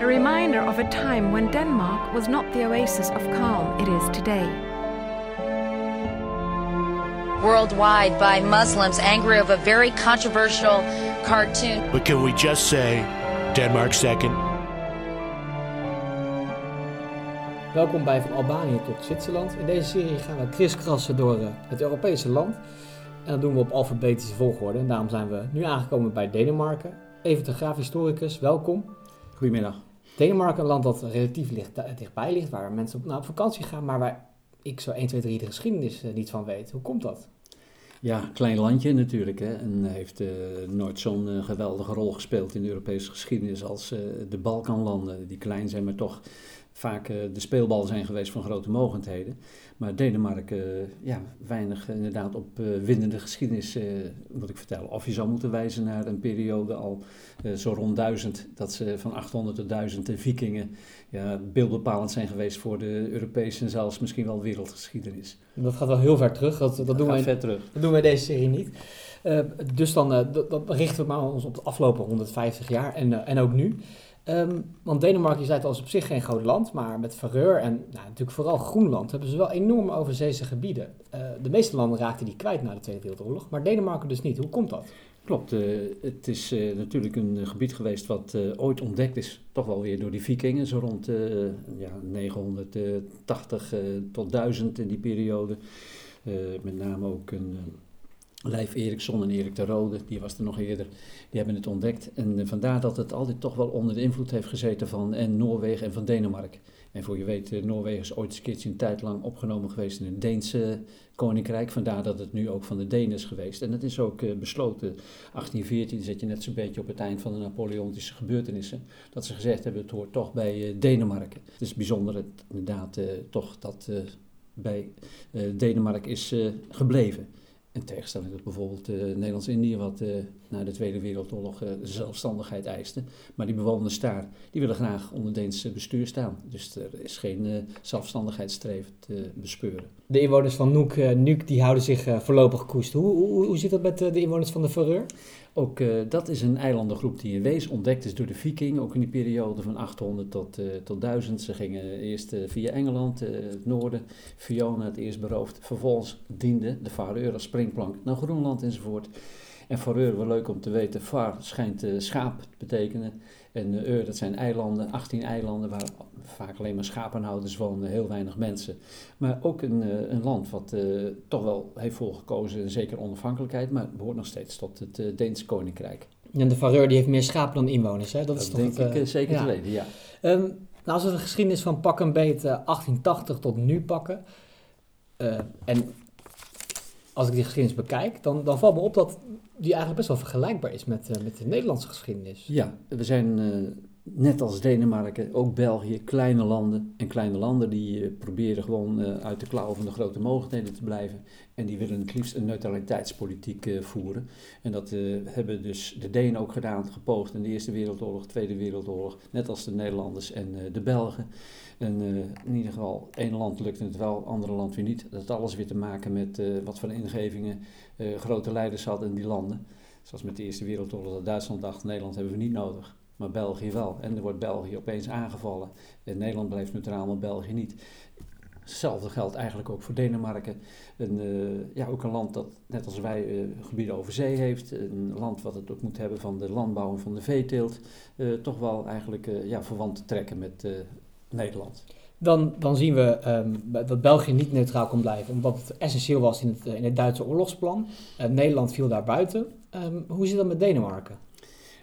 a reminder of a time when Denmark was not the oasis of calm it is today. Worldwide by Muslims angry of a very controversial cartoon. But can we just say Denmark second? Welkom bij Van Albanië tot Zwitserland. In deze serie gaan we kriskassen door eh, het Europese land. En dat doen we op alfabetische volgorde. En daarom zijn we nu aangekomen bij Denemarken. Even de graaf historicus, welkom. Goedemiddag. Denemarken, een land dat relatief licht, eh, dichtbij ligt, waar mensen op, nou, op vakantie gaan, maar waar ik zo 1, 2, 3 de geschiedenis uh, niet van weet. Hoe komt dat? Ja, klein landje natuurlijk. Hè, en heeft uh, nooit zo'n geweldige rol gespeeld in de Europese geschiedenis als de Balkanlanden, die klein zijn, maar toch vaak de speelbal zijn geweest van grote mogendheden. Maar Denemarken, ja, weinig inderdaad op winnende geschiedenis, moet ik vertellen. Of je zou moeten wijzen naar een periode al zo rond duizend, dat ze van 800 tot 1000 vikingen ja, beeldbepalend zijn geweest voor de Europese en zelfs misschien wel wereldgeschiedenis. Dat gaat wel heel ver terug. Dat, dat, dat doen, wij, ver terug. dat doen wij deze serie niet. Uh, dus dan uh, richten we maar ons op de afgelopen 150 jaar en, uh, en ook nu. Um, want Denemarken, je zei het al, is op zich geen groot land, maar met Verreur en nou, natuurlijk vooral Groenland hebben ze wel enorm overzeese gebieden. de meeste landen raakten die kwijt na de Tweede Wereldoorlog, maar Denemarken dus niet. Hoe komt dat? Klopt, uh, het is uh, natuurlijk een gebied geweest wat ooit ontdekt is, toch wel weer door die vikingen, zo rond ja, 980 tot 1000 in die periode. met name ook een Leif Eriksson en Erik de Rode, die was er nog eerder, die hebben het ontdekt. En vandaar dat het altijd toch wel onder de invloed heeft gezeten van en Noorwegen en van Denemarken. En voor je weet, Noorwegen is ooit een keertje een tijd lang opgenomen geweest in het Deense koninkrijk. Vandaar dat het nu ook van de Denen is geweest. En dat is ook uh, besloten. 1814 zet je net zo'n beetje op het eind van de Napoleontische gebeurtenissen. Dat ze gezegd hebben, het hoort toch bij Denemarken. Het is bijzonder het, inderdaad toch dat bij Denemarken is gebleven. In tegenstelling tot bijvoorbeeld uh, Nederlands-Indië, wat uh, na de Tweede Wereldoorlog uh, zelfstandigheid eiste. Maar die bewoners daar, die willen graag onder Deens bestuur staan. Dus er is geen zelfstandigheidsstreven te bespeuren. De inwoners van Noek, Nuuk die houden zich voorlopig koest. Hoe, hoe, hoe zit dat met de inwoners van de Verreur? Ook uh, dat is een eilandengroep die in wees ontdekt is door de vikingen, ook in die periode van 800 tot, uh, tot 1000. Ze gingen eerst uh, via Engeland, het noorden, Fiona het eerst beroofd. Vervolgens diende de Faroe als springplank naar Groenland enzovoort. En Faroe, wel leuk om te weten, Far schijnt schaap te betekenen. En Eur, dat zijn eilanden, 18 eilanden waar vaak alleen maar schapenhouders wonen, heel weinig mensen. Maar ook een, een land wat uh, toch wel heeft voorgekozen, zeker onafhankelijkheid, maar behoort nog steeds tot het uh, Deense Koninkrijk. En de Fareur die heeft meer schapen dan inwoners, hè? Dat, dat is toch denk het, ik zeker ja. te weten, ja. Um, nou, als we de geschiedenis van pak een beet 1880 tot nu pakken, en als ik die geschiedenis bekijk, dan, dan valt me op dat die eigenlijk best wel vergelijkbaar is met, uh, met de Nederlandse geschiedenis. Ja, we zijn uh, net als Denemarken, ook België, kleine landen. En kleine landen die uh, proberen gewoon uit de klauwen van de grote mogelijkheden te blijven. En die willen het liefst een neutraliteitspolitiek voeren. En dat hebben dus de Denen ook gedaan, gepoogd in de Eerste Wereldoorlog, Tweede Wereldoorlog. Net als de Nederlanders en de Belgen. En in ieder geval, één land lukt het wel, andere land weer niet. Dat had alles weer te maken met wat voor ingevingen grote leiders hadden in die landen. Zoals met de Eerste Wereldoorlog, dat Duitsland dacht, Nederland hebben we niet nodig. Maar België wel. En er wordt België opeens aangevallen. En Nederland blijft neutraal, maar België niet. Hetzelfde geldt eigenlijk ook voor Denemarken. Een, ja, ook een land dat, net als wij, gebieden over zee heeft. Een land wat het ook moet hebben van de landbouw en van de veeteelt. toch wel eigenlijk ja, verwant te trekken met Nederland. Dan, dan zien we um, dat België niet neutraal kon blijven, omdat het essentieel was in het, in het Duitse oorlogsplan. Nederland viel daar buiten. Um, hoe zit dat met Denemarken?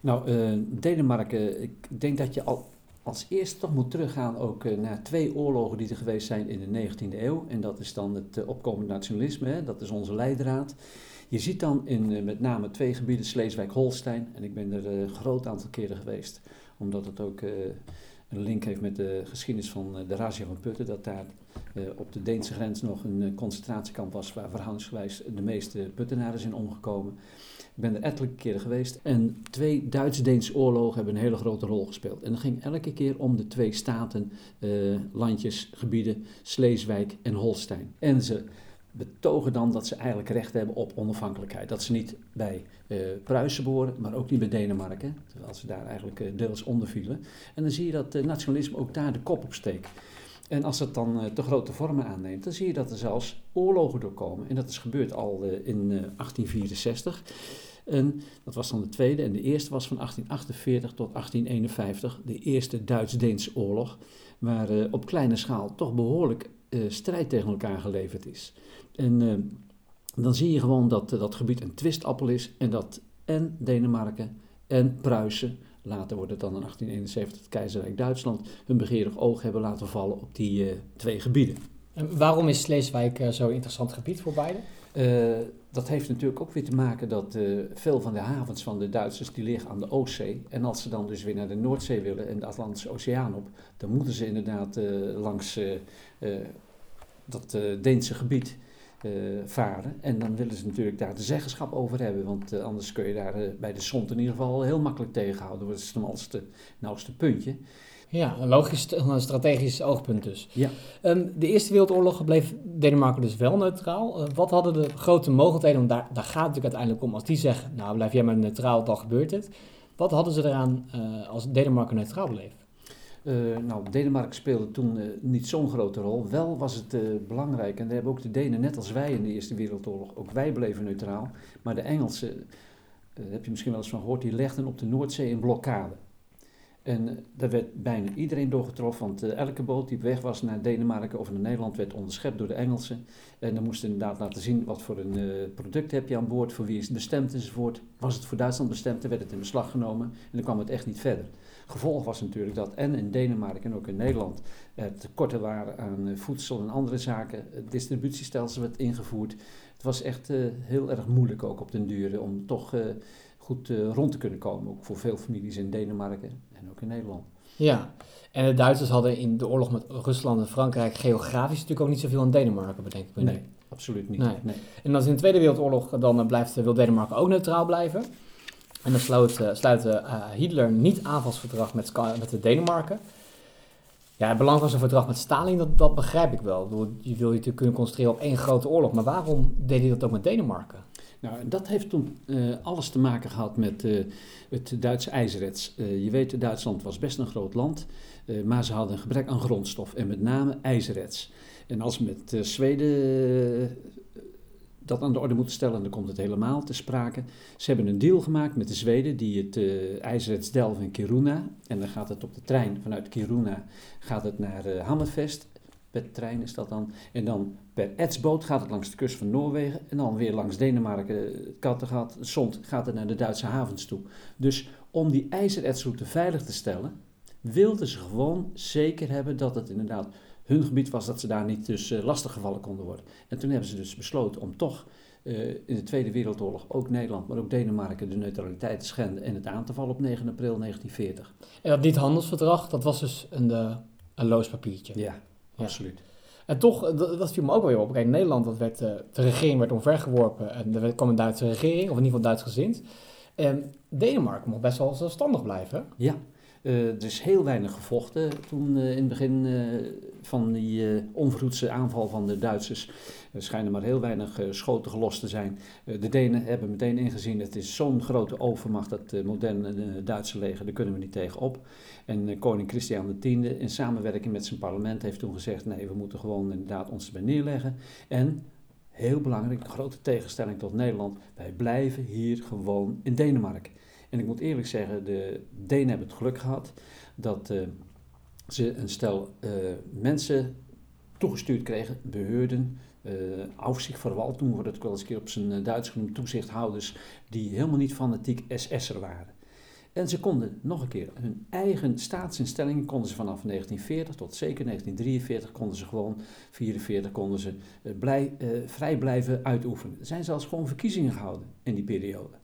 Nou, uh, Denemarken, ik denk dat je al als eerste toch moet teruggaan ook uh, naar twee oorlogen die er geweest zijn in de 19e eeuw. En dat is dan het opkomende nationalisme, hè? dat is onze leidraad. Je ziet dan in met name twee gebieden, Sleeswijk-Holstein, en ik ben er een groot aantal keren geweest, omdat het ook een link heeft met de geschiedenis van de Razia van Putten, dat daar uh, op de Deense grens nog een uh, concentratiekamp was waar verhoudingsgewijs de meeste Puttenaren zijn omgekomen. Ik ben er ettelijke keren geweest en twee Duits-Deense oorlogen hebben een hele grote rol gespeeld. En dat ging elke keer om de twee staten, landjes, gebieden, Sleeswijk en Holstein. En ze betogen dan dat ze eigenlijk recht hebben op onafhankelijkheid. Dat ze niet bij uh, Pruisen behoren, maar ook niet bij Denemarken, terwijl ze daar eigenlijk uh, deels onder vielen. En dan zie je dat uh, nationalisme ook daar de kop op steekt. En als het dan te grote vormen aanneemt, dan zie je dat er zelfs oorlogen doorkomen. En dat is gebeurd al in 1864. En dat was dan de tweede. En de eerste was van 1848 tot 1851, de eerste Duits-Deense oorlog, waar op kleine schaal toch behoorlijk strijd tegen elkaar geleverd is. En uh, dan zie je gewoon dat uh, dat gebied een twistappel is en dat en Denemarken en Pruisen, later wordt het dan in 1871 het keizerrijk Duitsland, hun begeerig oog hebben laten vallen op die twee gebieden. En waarom is Sleeswijk zo'n interessant gebied voor beide? Dat heeft natuurlijk ook weer te maken dat veel van de havens van de Duitsers die liggen aan de Oostzee. En als ze dan dus weer naar de Noordzee willen en de Atlantische Oceaan op, dan moeten ze inderdaad langs dat Deense gebied varen. En dan willen ze natuurlijk daar de zeggenschap over hebben, want anders kun je daar bij de Sont in ieder geval heel makkelijk tegenhouden. Dat is het nauwste, nauwste puntje. Ja, een logisch, een strategisch oogpunt dus. Ja. Um, de Eerste Wereldoorlog bleef Denemarken dus wel neutraal. wat hadden de grote mogelijkheden, want daar, daar gaat het natuurlijk uiteindelijk om, als die zeggen, nou blijf jij maar neutraal, dan gebeurt het. Wat hadden ze eraan als Denemarken neutraal bleef? Uh, nou, Denemarken speelde toen uh, niet zo'n grote rol. Wel was het uh, belangrijk, en daar hebben ook de Denen, net als wij in de Eerste Wereldoorlog, ook wij bleven neutraal. Maar de Engelsen, daar heb je misschien wel eens van gehoord, die legden op de Noordzee een blokkade. En daar werd bijna iedereen door getroffen, want elke boot die op weg was naar Denemarken of naar Nederland werd onderschept door de Engelsen. En dan moesten inderdaad laten zien wat voor een product heb je aan boord, voor wie is het bestemd enzovoort. Was het voor Duitsland bestemd, dan werd het in beslag genomen en dan kwam het echt niet verder. Gevolg was natuurlijk dat en in Denemarken en ook in Nederland tekorten waren aan eh, voedsel en andere zaken. Het distributiestelsel werd ingevoerd. Het was echt heel erg moeilijk ook op den duur om toch goed rond te kunnen komen. Ook voor veel families in Denemarken en ook in Nederland. Ja, en de Duitsers hadden in de oorlog met Rusland en Frankrijk geografisch natuurlijk ook niet zoveel aan Denemarken, bedenk ik me. Nee, absoluut niet. Nee. Nee. En als in de Tweede Wereldoorlog dan blijft, wil Denemarken ook neutraal blijven. En dan sluit, uh, sluit uh, Hitler niet aanvalsverdrag met, met de Denemarken. Ja, het belang van zo'n verdrag met Stalin, dat, dat begrijp ik wel. Bedoel, je wil je natuurlijk kunnen concentreren op één grote oorlog. Maar waarom deed hij dat ook met Denemarken? Nou, dat heeft toen uh, alles te maken gehad met uh, het Duitse ijzerets. Uh, je weet, Duitsland was best een groot land, maar ze hadden een gebrek aan grondstof en met name ijzerets. En als met Zweden dat aan de orde moeten stellen. En dan komt het helemaal te sprake. Ze hebben een deal gemaakt met de Zweden die het uh, delven in Kiruna. En dan gaat het op de trein vanuit Kiruna gaat het naar uh. Per trein is dat dan. En dan per etsboot gaat het langs de kust van Noorwegen. En dan weer langs Denemarken, Kattegat, Zond gaat het naar de Duitse havens toe. Dus om die ijzeretsroute veilig te stellen, wilden ze gewoon zeker hebben dat het inderdaad hun gebied was dat ze daar niet dus uh, lastiggevallen konden worden. En toen hebben ze dus besloten om toch uh, in de Tweede Wereldoorlog ook Nederland, maar ook Denemarken de neutraliteit te schenden en het aan te vallen op 9 april 1940. En dat niet-handelsverdrag, dat was dus een, uh, een loos papiertje. Ja. Absoluut. En toch, dat, dat viel me ook wel weer op. Kijk, Nederland, dat werd, de regering werd omvergeworpen en er kwam een Duitse regering, of in ieder geval Duits gezind. En Denemarken mocht best wel zelfstandig blijven. Ja, uh, er is heel weinig gevochten toen uh, in het begin uh, van die onverhoedse aanval van de Duitsers. Er schijnen maar heel weinig schoten gelost te zijn. de Denen hebben meteen ingezien, het is zo'n grote overmacht, dat moderne Duitse leger, daar kunnen we niet tegenop. En koning Christian X in samenwerking met zijn parlement heeft toen gezegd, nee, we moeten gewoon inderdaad ons erbij neerleggen. En heel belangrijk, grote tegenstelling tot Nederland, wij blijven hier gewoon in Denemarken. En ik moet eerlijk zeggen, de Denen hebben het geluk gehad dat uh, ze een stel uh, mensen toegestuurd kregen, beheerden, uh, Aufsichtsverwaltung, toen wordt het wel eens een keer op zijn Duits genoemd, toezichthouders, die helemaal niet fanatiek SS'er waren. En ze konden nog een keer hun eigen staatsinstellingen konden ze vanaf 1940 tot zeker 1943 konden ze gewoon 44 konden ze blij, vrij blijven uitoefenen. Er zijn zelfs gewoon verkiezingen gehouden in die periode.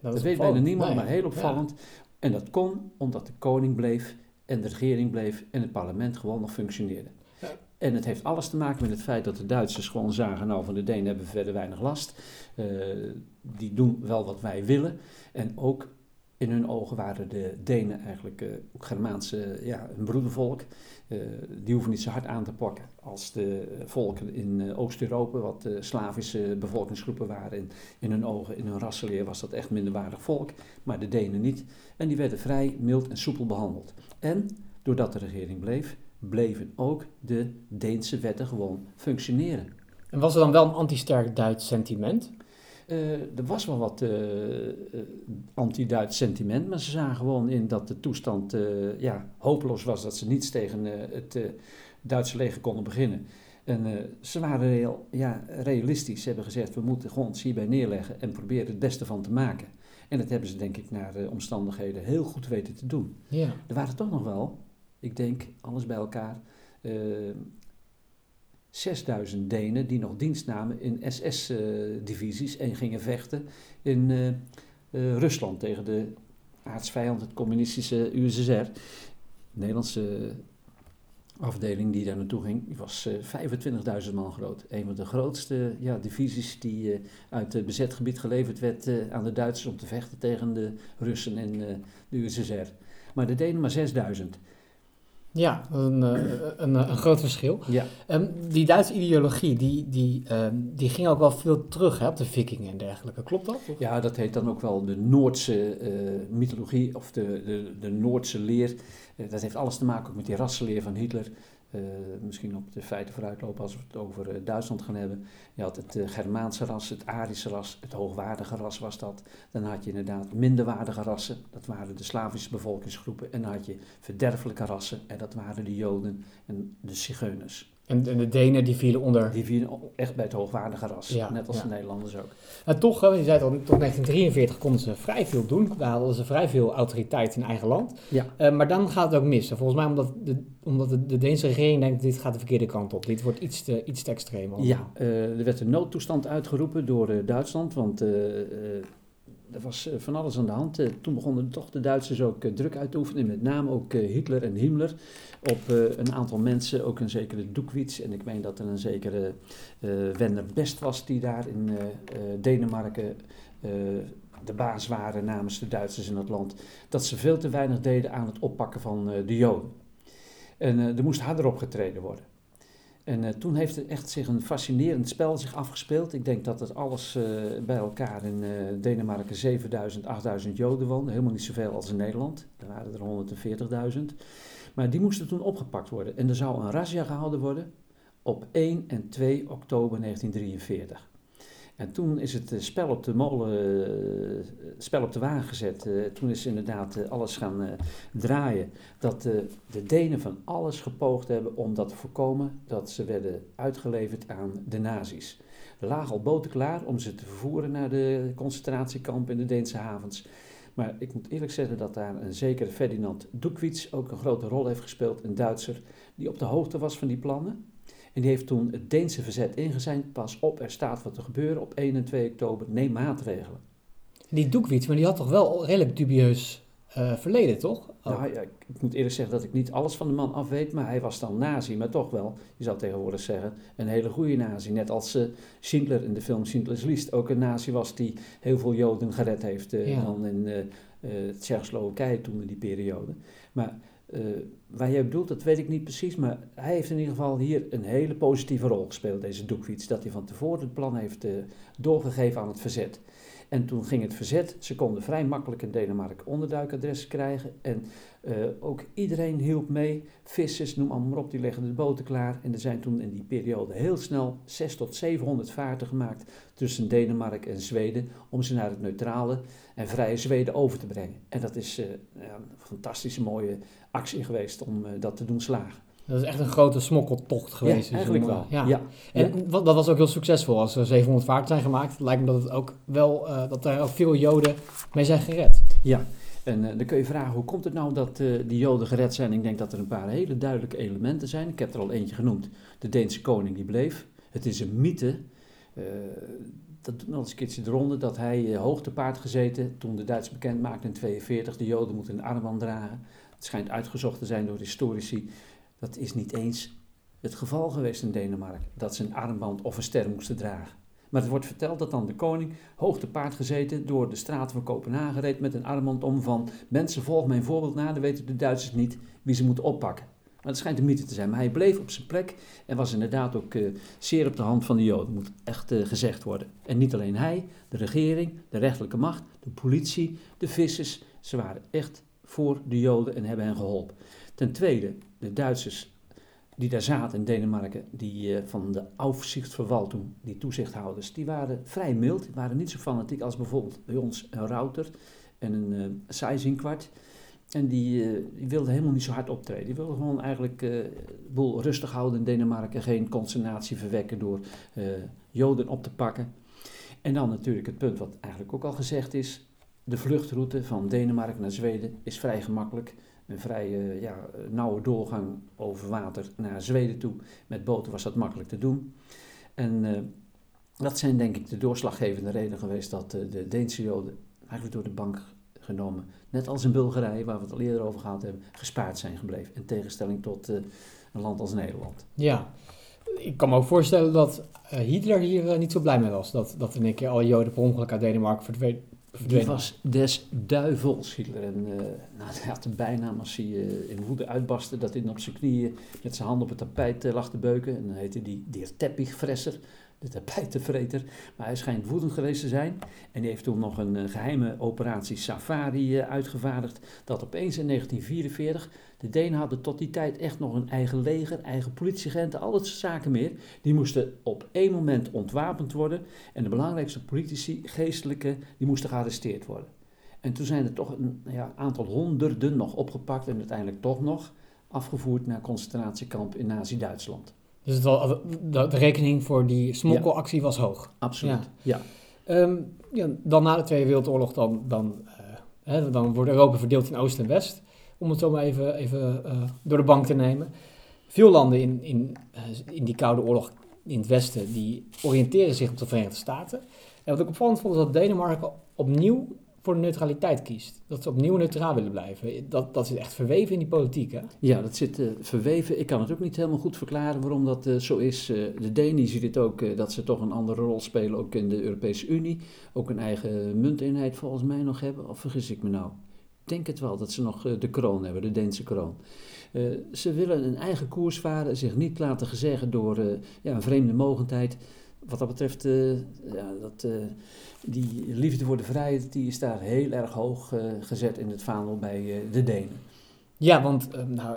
Dat, dat weet bijna niemand, nee. maar heel opvallend. Ja. En dat kon omdat de koning bleef en de regering bleef en het parlement gewoon nog functioneerde. Ja. En het heeft alles te maken met het feit dat de Duitsers gewoon zagen, nou van de Denen hebben we verder weinig last. Uh, die doen wel wat wij willen. En ook in hun ogen waren de Denen eigenlijk uh, ook Germaanse, ja, een broedervolk. Uh, die hoeven niet zo hard aan te pakken als de volken in uh, Oost-Europa, wat Slavische bevolkingsgroepen waren. In, in hun ogen, in hun rassenleer was dat echt minderwaardig volk, maar de Denen niet. En die werden vrij mild en soepel behandeld. En doordat de regering bleef, bleven ook de Deense wetten gewoon functioneren. En was er dan wel een anti-sterk Duits sentiment? Uh, er was wel wat uh, anti-Duits sentiment, maar ze zagen gewoon in dat de toestand uh, ja, hopeloos was, dat ze niets tegen het Duitse leger konden beginnen. En ze waren heel, ja, realistisch. Ze hebben gezegd, we moeten gewoon ons hierbij neerleggen en proberen het beste van te maken. En dat hebben ze denk ik naar de omstandigheden heel goed weten te doen. Ja. Er waren toch nog wel, ik denk, alles bij elkaar, 6000 Denen die nog dienst namen in SS-divisies en gingen vechten in uh, uh, Rusland tegen de aardsvijand, het communistische USSR. De Nederlandse afdeling die daar naartoe ging, die was uh, 25.000 man groot. Een van de grootste ja, divisies die uit het bezet gebied geleverd werd aan de Duitsers om te vechten tegen de Russen en de USSR. Maar de Denen maar 6000. Ja, een, een, een, een groot verschil. Ja. Um, die Duitse ideologie, die, die, um, die ging ook wel veel terug hè, op de vikingen en dergelijke. Klopt dat? Of? Ja, dat heet dan ook wel de Noordse uh, mythologie of de, de, de Noordse leer. Uh, dat heeft alles te maken ook met die rassenleer van Hitler. Uh, misschien op de feiten vooruitlopen als we het over uh, Duitsland gaan hebben. Je had het uh, Germaanse ras, het Arische ras, het hoogwaardige ras was dat. Dan had je inderdaad minderwaardige rassen, dat waren de Slavische bevolkingsgroepen. En dan had je verderfelijke rassen, en dat waren de Joden en de Zigeuners. En, en de Denen die vielen onder. Die vielen echt bij het hoogwaardige ras, Ja, net als ja. de Nederlanders ook. Maar toch, hè, je zei het al, tot 1943 konden ze vrij veel doen. Daar hadden ze vrij veel autoriteit in eigen land. Ja. Uh, maar dan gaat het ook mis. En Volgens mij omdat de, omdat de, de Deense regering denkt, dit gaat de verkeerde kant op. Dit wordt iets te, iets te extreem. Ja, uh, er werd een noodtoestand uitgeroepen door uh, Duitsland, want er was van alles aan de hand. toen begonnen toch de Duitsers ook druk uit te oefenen, met name ook Hitler en Himmler, op een aantal mensen, ook een zekere Doekwits. En ik meen dat er een zekere Werner Best was die daar in Denemarken de baas waren namens de Duitsers in het land, dat ze veel te weinig deden aan het oppakken van de Joden. En er moest harder opgetreden worden. En uh, toen heeft er echt zich een fascinerend spel zich afgespeeld. Ik denk dat het alles uh, bij elkaar in uh, Denemarken 7000, 8000 Joden woonden. Helemaal niet zoveel als in Nederland. Er waren er 140.000. Maar die moesten toen opgepakt worden. En er zou een razzia gehouden worden op 1 en 2 oktober 1943. En toen is het spel op de molen, spel op de wagen gezet. Uh, toen is inderdaad alles gaan draaien. Dat de Denen van alles gepoogd hebben om dat te voorkomen dat ze werden uitgeleverd aan de nazi's. Er lagen al boten klaar om ze te vervoeren naar de concentratiekampen in de Deense havens. Maar ik moet eerlijk zeggen dat daar een zekere Ferdinand Doekwits ook een grote rol heeft gespeeld, een Duitser, die op de hoogte was van die plannen. En die heeft toen het Deense verzet ingezeind. Pas op, er staat wat te gebeuren op 1 en 2 oktober. Neem maatregelen. Die Doekwits, maar die had toch wel redelijk dubieus uh, verleden, toch? Oh. Nou, ja, ik moet eerlijk zeggen dat ik niet alles van de man af weet. Maar hij was dan nazi, maar toch wel, je zou tegenwoordig zeggen, een hele goede nazi. Net als uh, Schindler in de film Schindler's List ook een nazi was die heel veel Joden gered heeft. Uh, ja. Dan in Tsjechoslowakije toen in die periode. Maar... Uh, waar jij bedoelt, dat weet ik niet precies, maar hij heeft in ieder geval hier een hele positieve rol gespeeld, deze Doekwits, dat hij van tevoren het plan heeft uh, doorgegeven aan het verzet. En toen ging het verzet, ze konden vrij makkelijk in Denemarken onderduikadressen krijgen en uh, ook iedereen hielp mee, vissers, noem allemaal maar op, die legden de boten klaar. En er zijn toen in die periode heel snel 6 tot 700 vaarten gemaakt tussen Denemarken en Zweden, om ze naar het neutrale en vrije Zweden over te brengen. En dat is ja, een fantastische mooie actie geweest om uh, dat te doen slagen. Dat is echt een grote smokkeltocht geweest. Ja, eigenlijk wel. Ja. ja. En ja. dat was ook heel succesvol. Als er 700 vaarten zijn gemaakt, lijkt me dat, het ook wel, dat er ook veel Joden mee zijn gered. Ja, en uh, dan kun je vragen, hoe komt het nou dat uh, die Joden gered zijn? Ik denk dat er een paar hele duidelijke elementen zijn. Ik heb er al eentje genoemd. De Deense koning die bleef. Het is een mythe. Uh, dat doet nog eens een keertje de ronde, dat hij hoog te paard gezeten toen de Duitsers bekend maakten in 42, de Joden moeten een armband dragen. Het schijnt uitgezocht te zijn door historici. Dat is niet eens het geval geweest in Denemarken, dat ze een armband of een ster moesten dragen. Maar het wordt verteld dat dan de koning, hoog te paard gezeten, door de straten van Kopenhagen reed met een armband om van mensen volg mijn voorbeeld na, dan weten de Duitsers niet wie ze moeten oppakken. Maar het schijnt een mythe te zijn. Maar hij bleef op zijn plek en was inderdaad ook uh, zeer op de hand van de Joden, moet echt uh, gezegd worden. En niet alleen hij, de regering, de rechterlijke macht, de politie, de vissers, ze waren echt voor de Joden en hebben hen geholpen. Ten tweede, de Duitsers die daar zaten in Denemarken, die uh, van de Aufsichtsverwaltung, die toezichthouders, die waren vrij mild, die waren niet zo fanatiek als bijvoorbeeld bij ons een Router en een uh, Seizinkwart. En die, uh, die wilden helemaal niet zo hard optreden. Die wilden gewoon eigenlijk de boel rustig houden in Denemarken, geen consternatie verwekken door Joden op te pakken. En dan natuurlijk het punt wat eigenlijk ook al gezegd is, de vluchtroute van Denemarken naar Zweden is vrij gemakkelijk een vrij uh, ja, nauwe doorgang over water naar Zweden toe. Met boten was dat makkelijk te doen. En uh, dat zijn denk ik de doorslaggevende redenen geweest dat uh, de Deense Joden eigenlijk door de bank genomen, net als in Bulgarije, waar we het al eerder over gehad hebben, gespaard zijn gebleven. In tegenstelling tot een land als Nederland. Ja, ik kan me ook voorstellen dat Hitler hier niet zo blij mee was. Dat, dat in een keer alle Joden per ongeluk uit Denemarken verdwenen. Die was des duivels, Hitler. En uh, nou, hij had de bijnaam als hij uh, in woede uitbarstte, dat hij op zijn knieën met zijn hand op het tapijt uh, lag te beuken. En dan heette die Der Teppichfresser, de tapijtenvreter. Maar hij schijnt woedend geweest te zijn. En die heeft toen nog een geheime operatie Safari uitgevaardigd. Dat opeens in 1944, de Denen hadden tot die tijd echt nog een eigen leger, eigen politieagenten, al dat soort zaken meer. Die moesten op één moment ontwapend worden. En de belangrijkste politici, geestelijke, die moesten gearresteerd worden. En toen zijn er toch een ja, aantal honderden nog opgepakt en uiteindelijk toch nog afgevoerd naar concentratiekamp in Nazi-Duitsland. Dus het was, de, de, rekening voor die smokkelactie was hoog. Absoluut, ja. ja. Um, ja. dan na de Tweede Wereldoorlog, dan, dan, uh, hè, dan wordt Europa verdeeld in Oost en West. Om het zo maar even, even uh, door de bank te nemen. Veel landen in, in, uh, in die Koude Oorlog in het Westen, die oriënteren zich op de Verenigde Staten. En wat ik opvallend vond, is dat Denemarken opnieuw voor neutraliteit kiest. Dat ze opnieuw neutraal willen blijven. Dat, dat zit echt verweven in die politiek, hè? Ja, dat zit uh, verweven. Ik kan het ook niet helemaal goed verklaren waarom dat uh, zo is. Uh, de Denen zien het ook, dat ze toch een andere rol spelen, ook in de Europese Unie. Ook een eigen munteenheid volgens mij nog hebben. Of vergis ik me nou? Ik denk het wel, dat ze nog de kroon hebben, de Deense kroon. ze willen een eigen koers varen, zich niet laten gezeggen door ja, een vreemde mogendheid wat dat betreft, uh, ja, dat, uh, die liefde voor de vrijheid, die is daar heel erg hoog uh, gezet in het vaandel bij de Denen. Ja, want nou,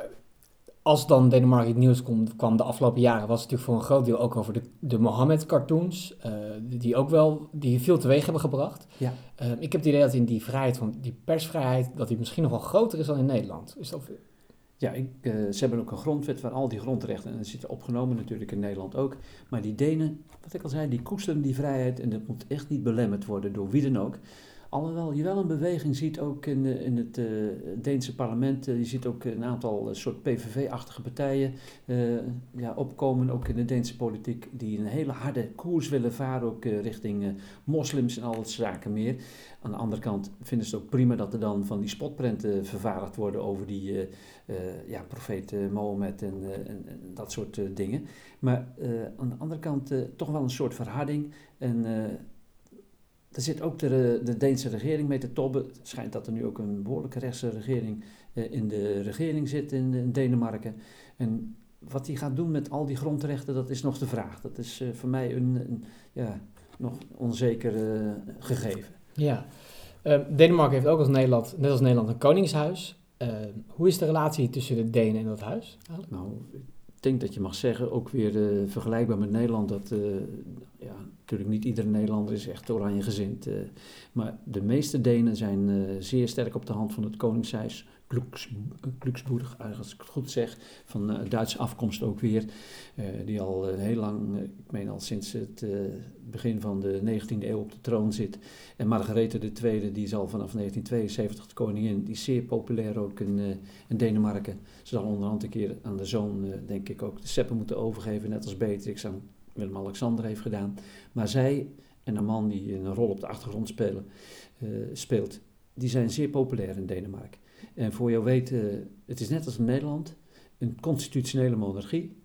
als dan Denemarken het nieuws kwam, kwam de afgelopen jaren, was het natuurlijk voor een groot deel ook over de, de Mohammed-cartoons, die ook wel, die veel teweeg hebben gebracht. Ja. ik heb het idee dat in die vrijheid, van die persvrijheid, dat die misschien nog wel groter is dan in Nederland. Is dat... Ja, ik, uh, ze hebben ook een grondwet waar al die grondrechten, en dat zit opgenomen natuurlijk in Nederland ook. Maar die Denen, wat ik al zei, die koesteren die vrijheid en dat moet echt niet belemmerd worden door wie dan ook. Alhoewel je wel een beweging ziet ook in, in het uh, Deense parlement. Uh, je ziet ook een aantal uh, soort PVV-achtige partijen ja, opkomen, ook in de Deense politiek, die een hele harde koers willen varen, ook richting moslims en al dat zaken meer. Aan de andere kant vinden ze het ook prima dat er dan van die spotprenten vervaardigd worden over die ja, profeet Mohammed en, en, en, dat soort dingen. Maar aan de andere kant toch wel een soort verharding en er zit ook de, de Deense regering mee te tobben. Het schijnt dat er nu ook een behoorlijke rechtse regering eh, in de regering zit in, in, Denemarken. En wat die gaat doen met al die grondrechten, dat is nog de vraag. Dat is uh, voor mij een, een, ja, nog onzeker uh, gegeven. Ja, Denemarken heeft ook als Nederland, net als Nederland een koningshuis. hoe is de relatie tussen de Denen en dat huis? Eigenlijk? Nou, denk dat je mag zeggen, ook weer vergelijkbaar met Nederland, dat ja, natuurlijk niet iedere Nederlander is echt oranje gezind. Uh, maar de meeste Denen zijn uh, zeer sterk op de hand van het Koningshuis. Glücksburg, als ik het goed zeg, van uh, Duitse afkomst ook weer. die al heel lang, ik meen al sinds het begin van de 19e eeuw op de troon zit. En Margarethe II, die is al vanaf 1972 de koningin, die is zeer populair ook in, in Denemarken. Ze zal onderhand een keer aan de zoon, denk ik, ook de seppen moeten overgeven, net als Beatrix aan Willem-Alexander heeft gedaan. Maar zij en een man die een rol op de achtergrond spelen, speelt, die zijn zeer populair in Denemarken. En voor jou weet, uh, het is net als in Nederland, een constitutionele monarchie.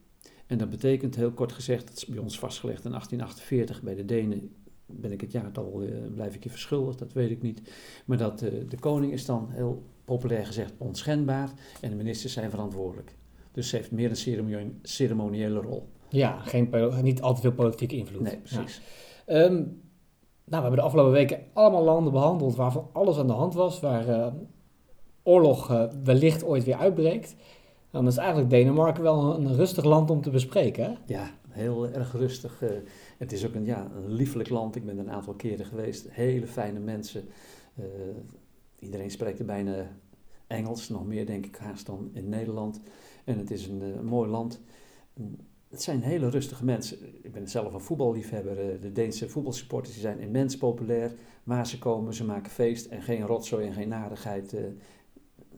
En dat betekent, heel kort gezegd, dat is bij ons vastgelegd in 1848, bij de Denen ben ik het jaartal, uh, blijf ik je verschuldigd, dat weet ik niet. Maar dat uh, de koning is dan heel populair gezegd onschendbaar en de ministers zijn verantwoordelijk. Dus ze heeft meer een ceremoniële, ceremoniële rol. Ja, geen, niet al te veel politieke invloed. Nee, precies. Ja. Um, nou, we hebben de afgelopen weken allemaal landen behandeld waarvan alles aan de hand was, waar uh, oorlog uh, wellicht ooit weer uitbreekt. Dan is eigenlijk Denemarken wel een, rustig land om te bespreken. Ja, heel erg rustig. Uh, het is ook een, ja, een liefelijk land. Ik ben er een aantal keren geweest. Hele fijne mensen. iedereen spreekt er bijna Engels, nog meer denk ik haast dan in Nederland. En het is een, een mooi land. Het zijn hele rustige mensen. Ik ben zelf een voetballiefhebber. De Deense voetbalsupporters die zijn immens populair. Waar ze komen, ze maken feest en geen rotzooi en geen narigheid.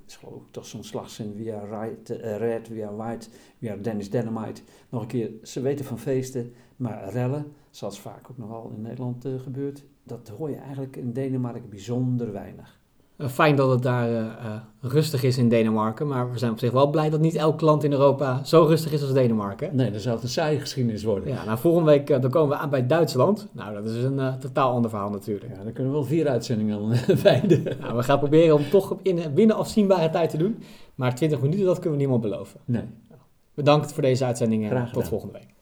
Is geloof ik toch zo'n slagzin. Right, uh, red, are white, are Dennis Dynamite. Nog een keer, ze weten van feesten, maar rellen, zoals vaak ook nogal in Nederland uh, gebeurt, dat hoor je eigenlijk in Denemarken bijzonder weinig. Uh, fijn dat het daar uh, uh, rustig is in Denemarken, maar we zijn op zich wel blij dat niet elk land in Europa zo rustig is als Denemarken. Nee, dan zou het een saaie geschiedenis worden. Ja, nou volgende week dan komen we aan bij Duitsland. Nou, dat is een totaal ander verhaal natuurlijk. Ja, dan kunnen we wel vier uitzendingen aan wijden. Nou, we gaan proberen om toch in binnen afzienbare tijd te doen, maar 20 minuten dat kunnen we niemand beloven. Nee. Bedankt voor deze uitzending en tot volgende week.